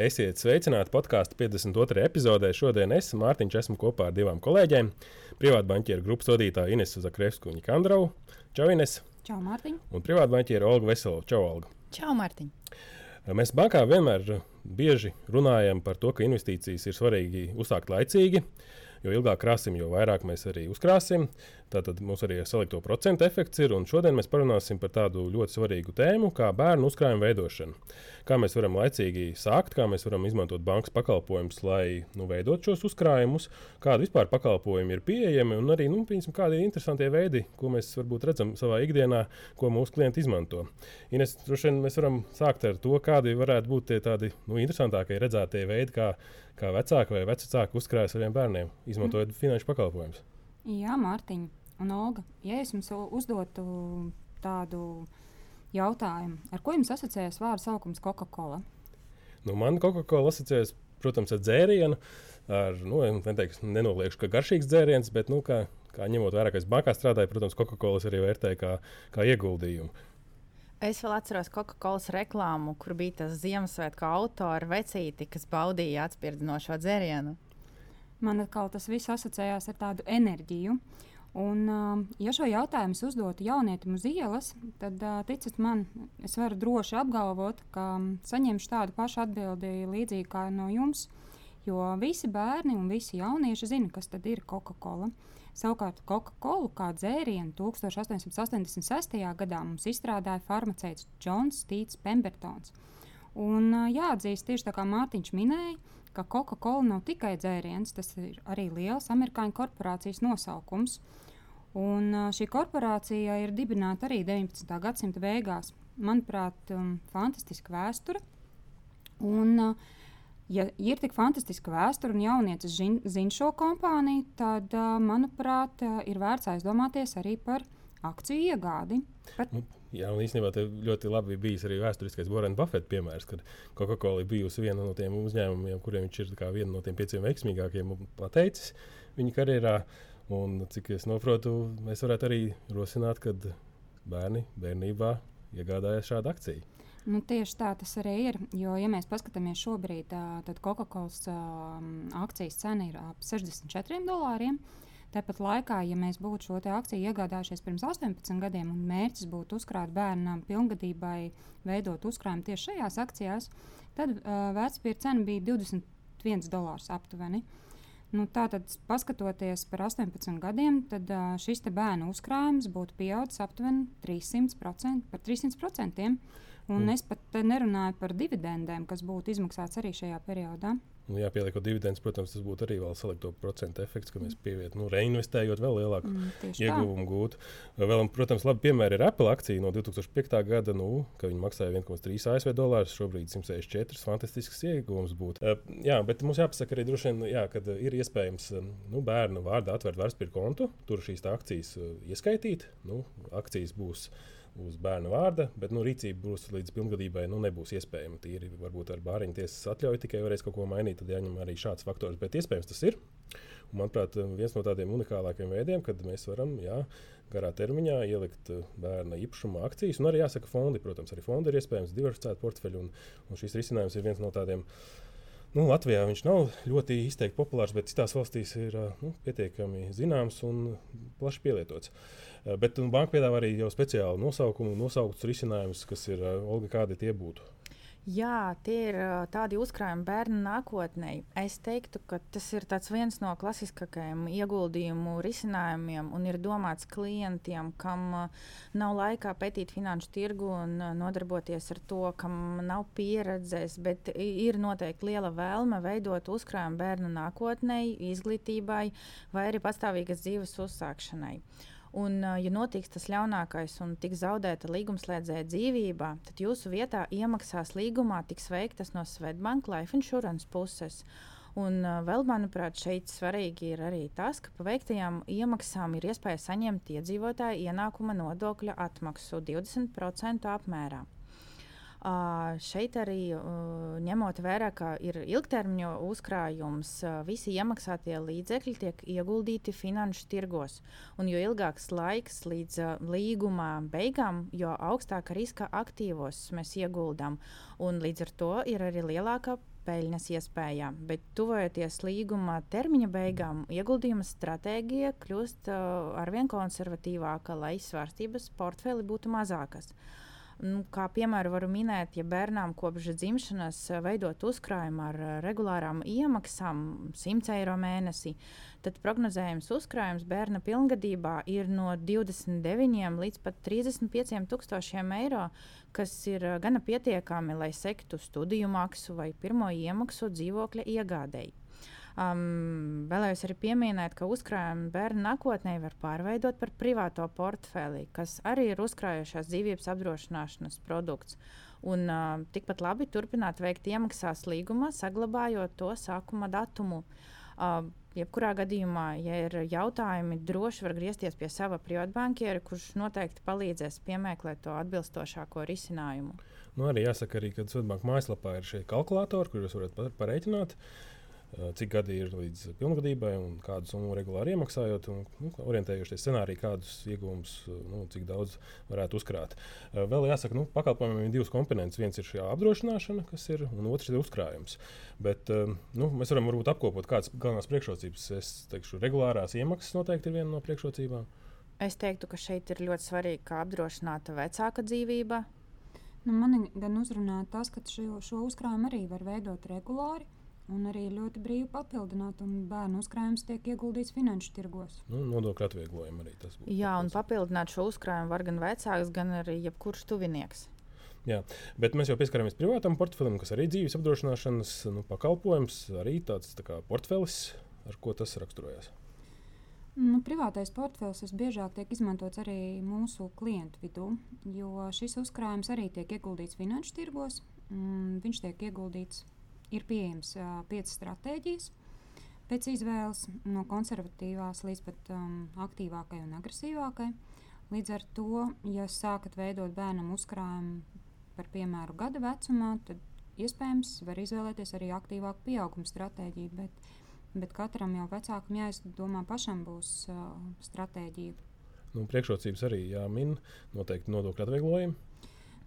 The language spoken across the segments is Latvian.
Esiet sveicināti podkāstu 52. epizodē. Šodien es, Mārtiņš, esmu kopā ar divām kolēģiem. Privātbanķieru grupas vadītāja Inesu Zakrevsku un Kandrau. Čau, Ines! Čau, Mārtiņ! Un privātbanķieru Olgu Veselovu. Čau, Olga! Čau, Mārtiņ! Mēs bankā vienmēr bieži runājam par to, ka investīcijas ir svarīgi uzsākt laicīgi. Jo ilgāk krāsim, jo vairāk mēs arī uzkrāsim. Tātad mums arī salikto procentu efekts ir. Šodien mēs parunāsim par tādu ļoti svarīgu tēmu, kā bērnu uzkrājuma veidošana. Kā mēs varam laicīgi sākt, kā mēs varam izmantot bankas pakalpojumus, lai nu, veidot šos uzkrājumus, kādi vispār pakalpojumi ir pieejami un arī nu, piņasim, kādi ir interesantie veidi, ko mēs varbūt redzam savā ikdienā, ko mūsu klienti izmanto. Ines, droši vien mēs varam sākt ar to, kādi varētu būt tie tādi nu, interesantākie redzētie veidi, kā, kā vecāki vai vecāki uzkrājas saviem bērniem, izmantojot mm. finanšu pakalpojumus. Jā, Mārtiņa. Un, Olga, ja es jums uzdotu tādu jautājumu, ar ko jums asociējas vārdu saukums Coca-Cola? Nu, man Coca-Cola asociējas, protams, ar dzērienu. Ar, nu, neteikšu, nenoliekšu, ka garšīgs dzēriens, bet, nu, kā, kā ņemot vērā, ka es bankā strādāju, protams, Coca-Cola arī vērtēju kā, kā ieguldījumu. Es vēl atceros Coca-Cola reklāmu, kur bija tas Ziemassvētku autora vecīti, kas baudīja atspirdzinošo dzērienu. Man atkal tas viss asociējās ar tādu enerģiju. Uh, Un, ja šo jautājumu uzdotu jaunietim uz ielas, tad, ticiet man, es varu droši apgalvot, ka saņemšu tādu pašu atbildi līdzīgi kā no jums. Jo visi bērni un visi jaunieši zina, kas tad ir Coca-Cola. Savukārt Coca-Cola kā dzērienu 1886. gadā mums izstrādāja farmaceits Džons Stīts Pembertons. Un jāatzīst, tieši tā kā Mārtiņš minēja, ka Coca-Cola nav tikai dzēriens, tas ir arī liels amerikāņu korporācijas nosaukums. Un šī korporācija ir dibināta arī 19. gadsimta beigās. Manuprāt, um, fantastiska vēsture. Un, ja ir tik fantastiska vēsture un jaunietis zina šo kompāniju, tad, manuprāt, ir vērts aizdomāties arī par akciju iegādi. Par... Nu, jā, un īstenībā ļoti labi bijis arī vēsturiskais Warren Buffett piemērs, kad Coca-Cola bijusi viena no tiem uzņēmumiem, kuriem viņš ir viena no tiem pieciem veiksmīgākajiem pateicis viņa karjerā. Un, cik es saprotu, mēs varētu arī rosināt, kad bērni bērnībā iegādājas šādu akciju. Nu, tieši tā tas arī ir. Jo, ja mēs paskatāmies šobrīd, tad Coca-Cola akcijas cena ir ap 64 dolāriem. Tāpat laikā, ja mēs būtu šo akciju iegādājušies pirms 18 gadiem un mērķis būtu uzkrāt bērnam pilngadībai, veidot uzkrājumu tieši šajās akcijās, tad uh, vecpīra cena bija 21 dolārs aptuveni. Nu, Tātad, skatoties par 18 gadiem, tad uh, šis bērnu uzkrājums būtu pieaudzis aptuveni 300%, par 300%. Un mm. es pat nerunāju par dividendēm, kas būtu izmaksāts arī šajā periodā. Nu, jā, pieliekot dividendus, protams, tas būtu arī vēl salikto procentu efekts, ka mēs pievietojam, nu, reinvestējot vēl lielāku mm, ieguvumu gūtu. Vēl, protams, labi piemēri ir Apple akcija no 2005. gada, nu, kad viņi maksāja 1,3 ASV dolārus, šobrīd 164. Fantastisks ieguvums būtu. Uh, jā, bet mums jāpasaka arī droši vien, jā, kad ir iespējams nu, bērnu vārdā atvērt vērtspapīra kontu, tur šīs akcijas uh, ieskaitīt. Nu, akcijas būs uz bērna vārda, bet nu, rīcība būs līdz pilngadībai nu, nebūs iespējama. Tīri varbūt ar bāriņu tiesas atļauju tikai varēs kaut ko mainīt, tad jāņem arī šāds faktors. Bet iespējams tas ir. Un, manuprāt, viens no tādiem unikālākiem veidiem, kad mēs varam jā, garā termiņā ielikt bērna īpašuma akcijas, un arī jāsaka fondi. Protams, arī fondi ir iespējams diversificēt portfeļu, un, un šis risinājums ir viens no tādiem. Nu, Latvijā viņš nav ļoti izteikti populārs, bet citās valstīs ir nu, pietiekami zināms un plaši pielietots. Bet nu, banka piedāvā arī jau speciālu nosaukumu, nosauktus risinājumus, kas ir Olga, kādi tie būtu. Jā, tie ir tādi uzkrājumi bērnu nākotnē. Es teiktu, ka tas ir viens no klasiskākajiem ieguldījumu risinājumiem un ir domāts klientiem, kam nav laikā pētīt finanšu tirgu un nodarboties ar to, kam nav pieredzes, bet ir noteikti liela vēlme veidot uzkrājumu bērnu nākotnē, izglītībai vai arī pastāvīgas dzīves uzsākšanai. Un, ja notiks tas ļaunākais un tiks zaudēta līgumslēdzēja dzīvībā, tad jūsu vietā iemaksās līgumā tiks veiktas no Svetbank Life Insurance puses. Un vēl, manuprāt, šeit svarīgi ir arī tas, ka pa veiktajām iemaksām ir iespēja saņemt iedzīvotāju ienākuma nodokļa atmaksu 20% apmērā. Šeit arī ņemot vērā, ka ir ilgtermiņa uzkrājums, visi iemaksātie līdzekļi tiek ieguldīti finanšu tirgos. Un jo ilgāks laiks līdz līguma beigām, jo augstāka riska aktīvos mēs ieguldām. Un līdz ar to ir arī lielāka peļņas iespējām. Bet, tuvojoties līguma termiņa beigām, ieguldījuma stratēģija kļūst uh, arvien konservatīvāka, lai svārstības portfeli būtu mazākas. Uh, Nu, kā piemēru varu minēt, ja bērnām kopš dzimšanas eh, veidot uzkrājumu ar eh, regulārām iemaksām, 100 eiro mēnesī, tad prognozējums uzkrājums bērna pilngadībā ir no 29 līdz pat 35 tūkstošiem eiro, kas ir eh, gana pietiekami, lai sektu studiju maksu vai pirmo iemaksu dzīvokļa iegādēji. Um, vēlējos arī pieminēt, ka uzkrājumu bērnu nākotnē var pārveidot par privāto portfeli, kas arī ir uzkrājušās dzīvības apdrošināšanas produkts. Un uh, tikpat labi turpināt veikt iemaksās līgumā, saglabājot to sākuma datumu. Uh, jebkurā gadījumā, ja ir jautājumi, droši var griezties pie sava privātbankiera, kurš noteikti palīdzēs piemeklēt to atbilstošāko risinājumu. Nu, arī jāsaka, arī, ka Svetbāngas mājaslapā ir šie kalkulatori, kurus varat pareiķināt. Eh, cik gadi ir līdz pilngadībai un kādu summu regulāri iemaksājot, un nu, orientējoties scenārijā, kādus iegūmus, eh, nu, cik daudz varētu uzkrāt. Eh, vēl jāsaka, ka nu, pakalpojumiem ir divas komponentes. Viens ir šī apdrošināšana, kas ir, un otrs ir uzkrājums. Bet, nu, mēs varam varbūt apkopot, kādas galvenās priekšrocības. Es teikšu, regulārās iemaksas noteikti ir viena no priekšrocībām. Es teiktu, ka šeit ir ļoti svarīgi, kā apdrošināta vecāka dzīvība. Nu, man gan uzrunā tas, ka šo, šo uzkrājumu arī var veidot regulāri un arī ļoti brīvi papildināt, un bērnu uzkrājums tiek ieguldīts finanšu tirgos. Nu, nodokļu atvieglojumu arī tas būtu. Jā, un papildināt šo uzkrājumu var gan vecāks, gan arī jebkurš tuvinieks. Jā, bet mēs jau pieskaramies privātam portfelim, kas arī dzīves apdrošināšanas nu, pakalpojums, arī tāds tā kā portfelis, ar ko tas raksturojas. Nu, privātais portfels visbiežāk tiek izmantots arī mūsu klientu vidū, jo šis uzkrājums arī tiek ieguldīts finanšu tirgos. Viņš tiek ieguldīts ir pieejams uh, piecas stratēģijas. Pēc izvēles no konservatīvās līdz pat um, aktīvākai un agresīvākai. Līdz ar to, ja sākat veidot bērnam uzkrājumu par piemēru gada vecumā, tad iespējams var izvēlēties arī aktīvāku pieauguma stratēģiju. Bet, bet katram jau vecākam jāizdomā pašam būs uh, stratēģija. Nu, priekšrocības arī jāmin noteikti nodokļu atvieglojumi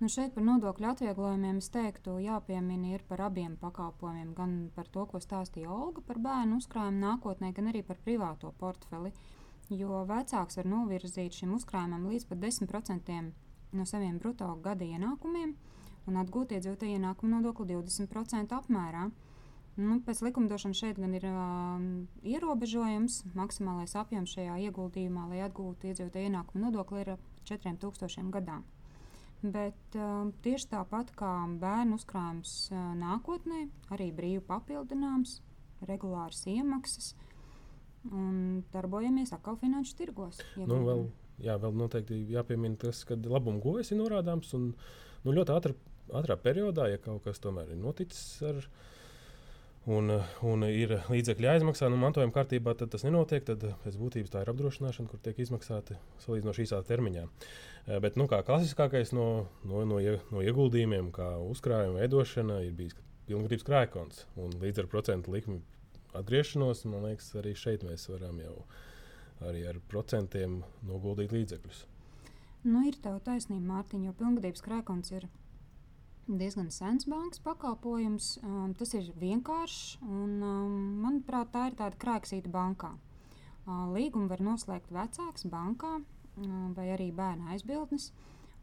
Nu šeit par nodokļu atvieglojumiem es teiktu, jāpiemina ir par abiem pakalpojumiem. Gan par to, ko stāstīja Olga par bērnu uzkrājumu nākotnē, gan arī par privāto portfeli. Jo vecāks var novirzīt šim uzkrājumam līdz pat 10% no saviem brutto gada ienākumiem un atgūt iedzīvotāju ienākumu nodokli 20% apmērā. Nu, pēc likumdošanas šeit gan ir uh, ierobežojums. Maksimālais apjoms šajā ieguldījumā, lai atgūtu iedzīvotāju ienākumu nodokli, ir 4000 gadā. Bet uh, tieši tāpat kā bērnu uzkrājums uh, nākotnē, arī brīvi papildināms, regulāras iemaksas un darbojamies atkal finanšu tirgos. Nu, vēl, jā, vēl noteikti jāpiemina tas, ka labuma gojas ir norādāms un nu, ļoti ātrā, ātrā periodā, ja kaut kas tomēr ir noticis ar viņu un, un ir līdzekļi jāizmaksā nu, mantojuma kārtībā, tas nenotiek. Tad pēc būtības tā ir apdrošināšana, kur tiek izmaksāta salīdzinoši īsā termiņā. Eh, bet nu, kā klasiskākais no, no, no, no ieguldījumiem, kā uzkrājuma veidošana, ir bijis pilngadības krājkonts. Līdz ar procentu likmi atgriešanos, man liekas, arī šeit mēs varam jau arī ar procentiem noguldīt līdzekļus. Nu, ir tā taisnība, Mārtiņ, jo pilngadības krājkonts ir diezgan sens bankas pakalpojums. Um, tas ir vienkāršs un, um, manuprāt, tā ir tāda krāksīta bankā. Uh, līgumu var noslēgt vecāks bankā uh, vai arī bērna aizbildnis.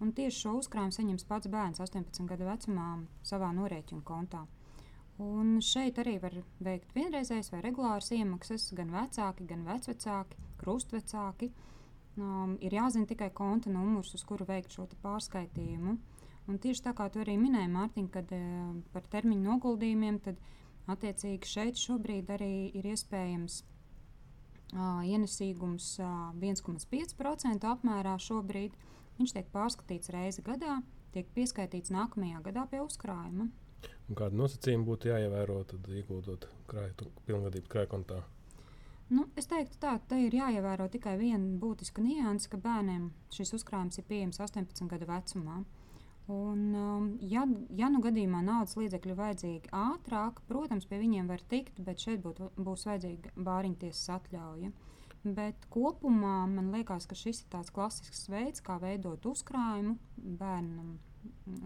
Un tieši šo uzkrājumu saņems pats bērns 18 gadu vecumā savā norēķinu kontā. Un šeit arī var veikt vienreizējas vai regulāras iemaksas gan vecāki, gan vecvecāki, krustvecāki. Um, ir jāzina tikai konta numurs, uz kuru veikt šo pārskaitījumu. Un tieši tā kā tu arī minēji, Mārtiņ, kad uh, par termiņu noguldījumiem, tad attiecīgi šeit šobrīd arī ir iespējams uh, ienesīgums uh, 1,5% apmērā šobrīd. Viņš tiek pārskatīts reizi gadā, tiek pieskaitīts nākamajā gadā pie uzkrājuma. un kādi nosacījumi būtu jāievēro, tad ieguldot krājuma, pilngadības krājuma kontā? Nu, es teiktu, tā te ir jāievēro tikai viena būtiska nianse, ka bērniem šis uzkrājums ir pieejams 18 gadu vecumā. Un, um, ja, ja nu gadījumā naudas līdzekļi vajadzīgi ātrāk, protams, pie viņiem var tikt, bet šeit būt, būs vajadzīga bāriņtiesas atļauja. Bet kopumā man liekas, ka šis ir tāds klasisks veids, kā veidot uzkrājumu bērnam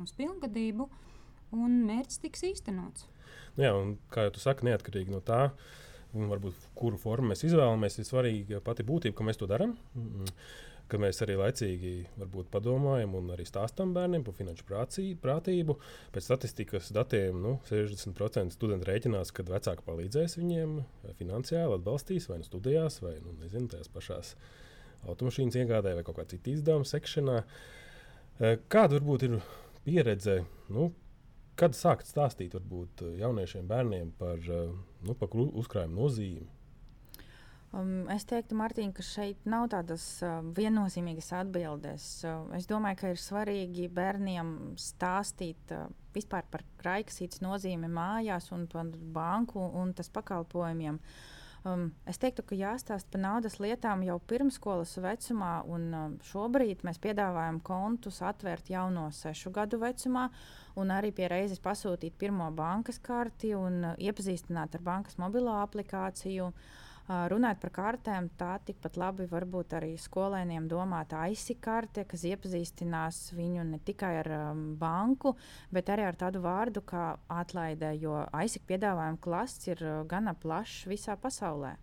uz pilngadību, un mērķis tiks īstenots. Nu jā, un kā tu saki, neatkarīgi no tā, varbūt kuru formu mēs izvēlamies, ir svarīga pati būtība, ka mēs to darām. Ka mēs arī laicīgi padomājam un arī stāstām bērniem par finanšu prātību. Pēc statistikas datiem nu, 60% studentu rēķinās, ka vecāki palīdzēs viņiem finansiāli, atbalstīs vai nu studijās, vai nu, nezinu, tajās pašās automašīnas iegādē vai kaut kā cita izdevuma sekšanā. Kāda varbūt ir pieredze nu, Kad sākt stāstīt varbūt, eh, jauniešiem, bērniem par, eh, nu, par uzkrājumu nozīmi? Um, es teiktu, Mārtiņ, ka šeit nav tādas uh, viennozīmīgas atbildes. Uh, es domāju, ka ir svarīgi bērniem stāstīt uh, vispār par krājkasītes nozīmi mājās un par banku un tas pakalpojumiem. Um, es teiktu, ka jāstāsta par naudas lietām jau pirmsskolas vecumā, un um, šobrīd mēs piedāvājam kontus atvērt jau no sešu gadu vecumā, un arī pie reizes pasūtīt pirmo bankas karti un uh, iepazīstināt ar bankas mobilo aplikāciju. Uh, Runājot par kartēm, tā tikpat labi varbūt arī skolēniem domāta aizsikarte, kas iepazīstinās viņu ne tikai ar um, banku, bet arī ar tādu vārdu kā atlaide, jo aizsik piedāvājuma klases ir uh, gana plašs visā pasaulē.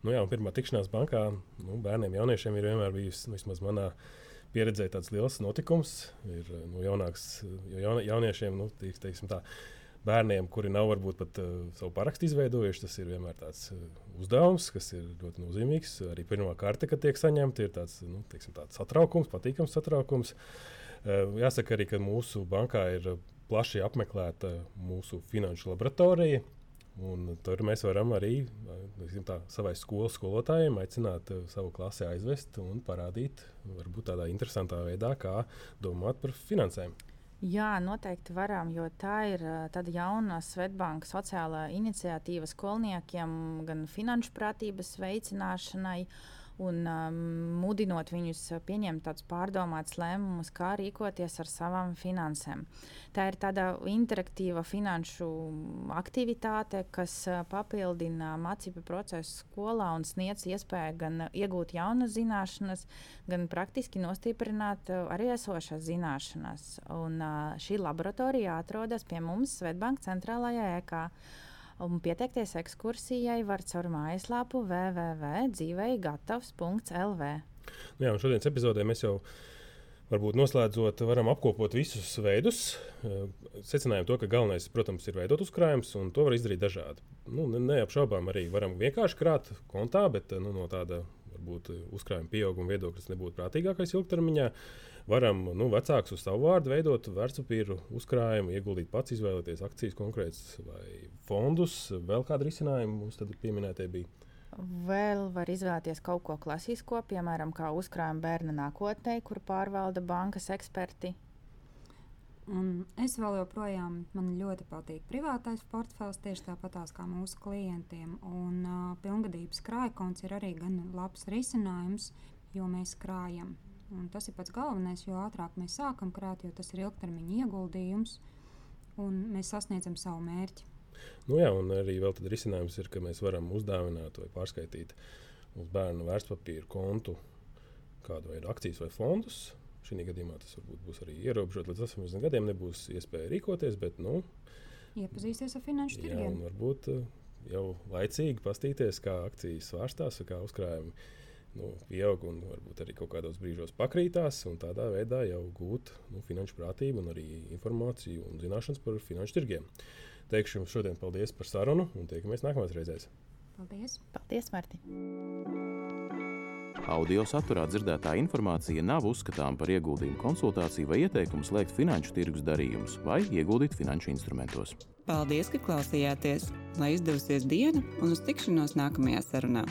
Nu jā, pirmā tikšanās bankā nu, bērniem, jauniešiem ir vienmēr bijusi vismaz manā pieredzē tāds liels notikums. Ir nu, jaunāks, jaun, jauniešiem, nu, teiksim tā, bērniem, kuri nav varbūt pat uh, savu parakstu izveidojuši, tas ir vienmēr tāds uh, uzdevums, kas ir ļoti nozīmīgs. Arī pirmā karte, kad tiek saņemta, ir tāds, nu, teiksim, tāds satraukums, patīkams satraukums. Uh, jāsaka arī, ka mūsu bankā ir plaši apmeklēta mūsu finanšu laboratorija. Un tur mēs varam arī tā, savai skolas skolotājiem aicināt savu klasi aizvest un parādīt, varbūt tādā interesantā veidā, kā domāt par finansēm. Jā, noteikti varam, jo tā ir tāda jauna Svetbanka sociālā iniciatīva skolniekiem, gan finanšu prātības veicināšanai. Uh, un um, mudinot viņus pieņemt tādus pārdomātus lēmumus, kā rīkoties ar savām finansēm. Tā ir tāda interaktīva finanšu aktivitāte, kas uh, papildina mācību procesu skolā un sniedz iespēju gan iegūt jaunas zināšanas, gan praktiski nostiprināt uh, arī esošās zināšanas. Un, uh, šī laboratorija atrodas pie mums Svetbanka centrālajā ēkā. Un pieteikties ekskursijai var caur mājaslapu www.dzīveigatavs.lv. Jā, un šodienas epizodē mēs jau varbūt noslēdzot, varam apkopot visus veidus. Eh, secinājām to, ka galvenais, protams, ir veidot uzkrājumus, un to var izdarīt dažādi. Nu, neapšaubām arī varam vienkārši krāt kontā, bet nu, no tāda varbūt uzkrājuma pieauguma viedokļa tas nebūtu prātīgākais ilgtermiņā. Uh, varam nu, vecāks uz savu vārdu veidot vērtspapīru uzkrājumu, ieguldīt pats, izvēlēties akcijas konkrētas vai fondus. Vēl kāda risinājuma mums tad pieminētie bija? Vēl var izvēlēties kaut ko klasisko, piemēram, kā uzkrājuma bērna nākotnē, kur pārvalda bankas eksperti. Un es vēl joprojām, man ļoti patīk privātais portfels, tieši tāpatās kā mūsu klientiem. Un uh, pilngadības krājkonts ir arī gan labs risinājums, jo mēs krājam Un tas ir pats galvenais, jo ātrāk mēs sākam krāt, jo tas ir ilgtermiņa ieguldījums un mēs sasniedzam savu mērķi. Nu jā, un arī vēl tad risinājums ir, ka mēs varam uzdāvināt vai pārskaitīt uz bērnu vērtspapīru kontu kādu veidu akcijas vai fondus. Šī gadījumā tas varbūt būs arī ierobežots līdz 18 gadiem. Nebūs iespēja rīkoties, bet nu, iepazīties ar finanšu tirgiem. Varbūt uh, jau laicīgi pastīties, kā akcijas svārstās, kā uzkrājumi nu, pieaug un varbūt arī kaut kādos brīžos pakrītās, un tādā veidā jau gūt nu, finanšu prātību un arī informāciju un zināšanas par finanšu tirgiem. Teikšu jums šodien paldies par sarunu un tiekamies nākamajās reizēs. Paldies! Paldies, Mārtiņ! Audio saturā dzirdētā informācija nav uzskatāms par ieguldījumu konsultāciju vai ieteikumu slēgt finanšu tirgus darījumus vai ieguldīt finanšu instrumentos. Paldies, ka klausījāties! Lai izdevusies diena un uz tikšanos nākamajā sarunā!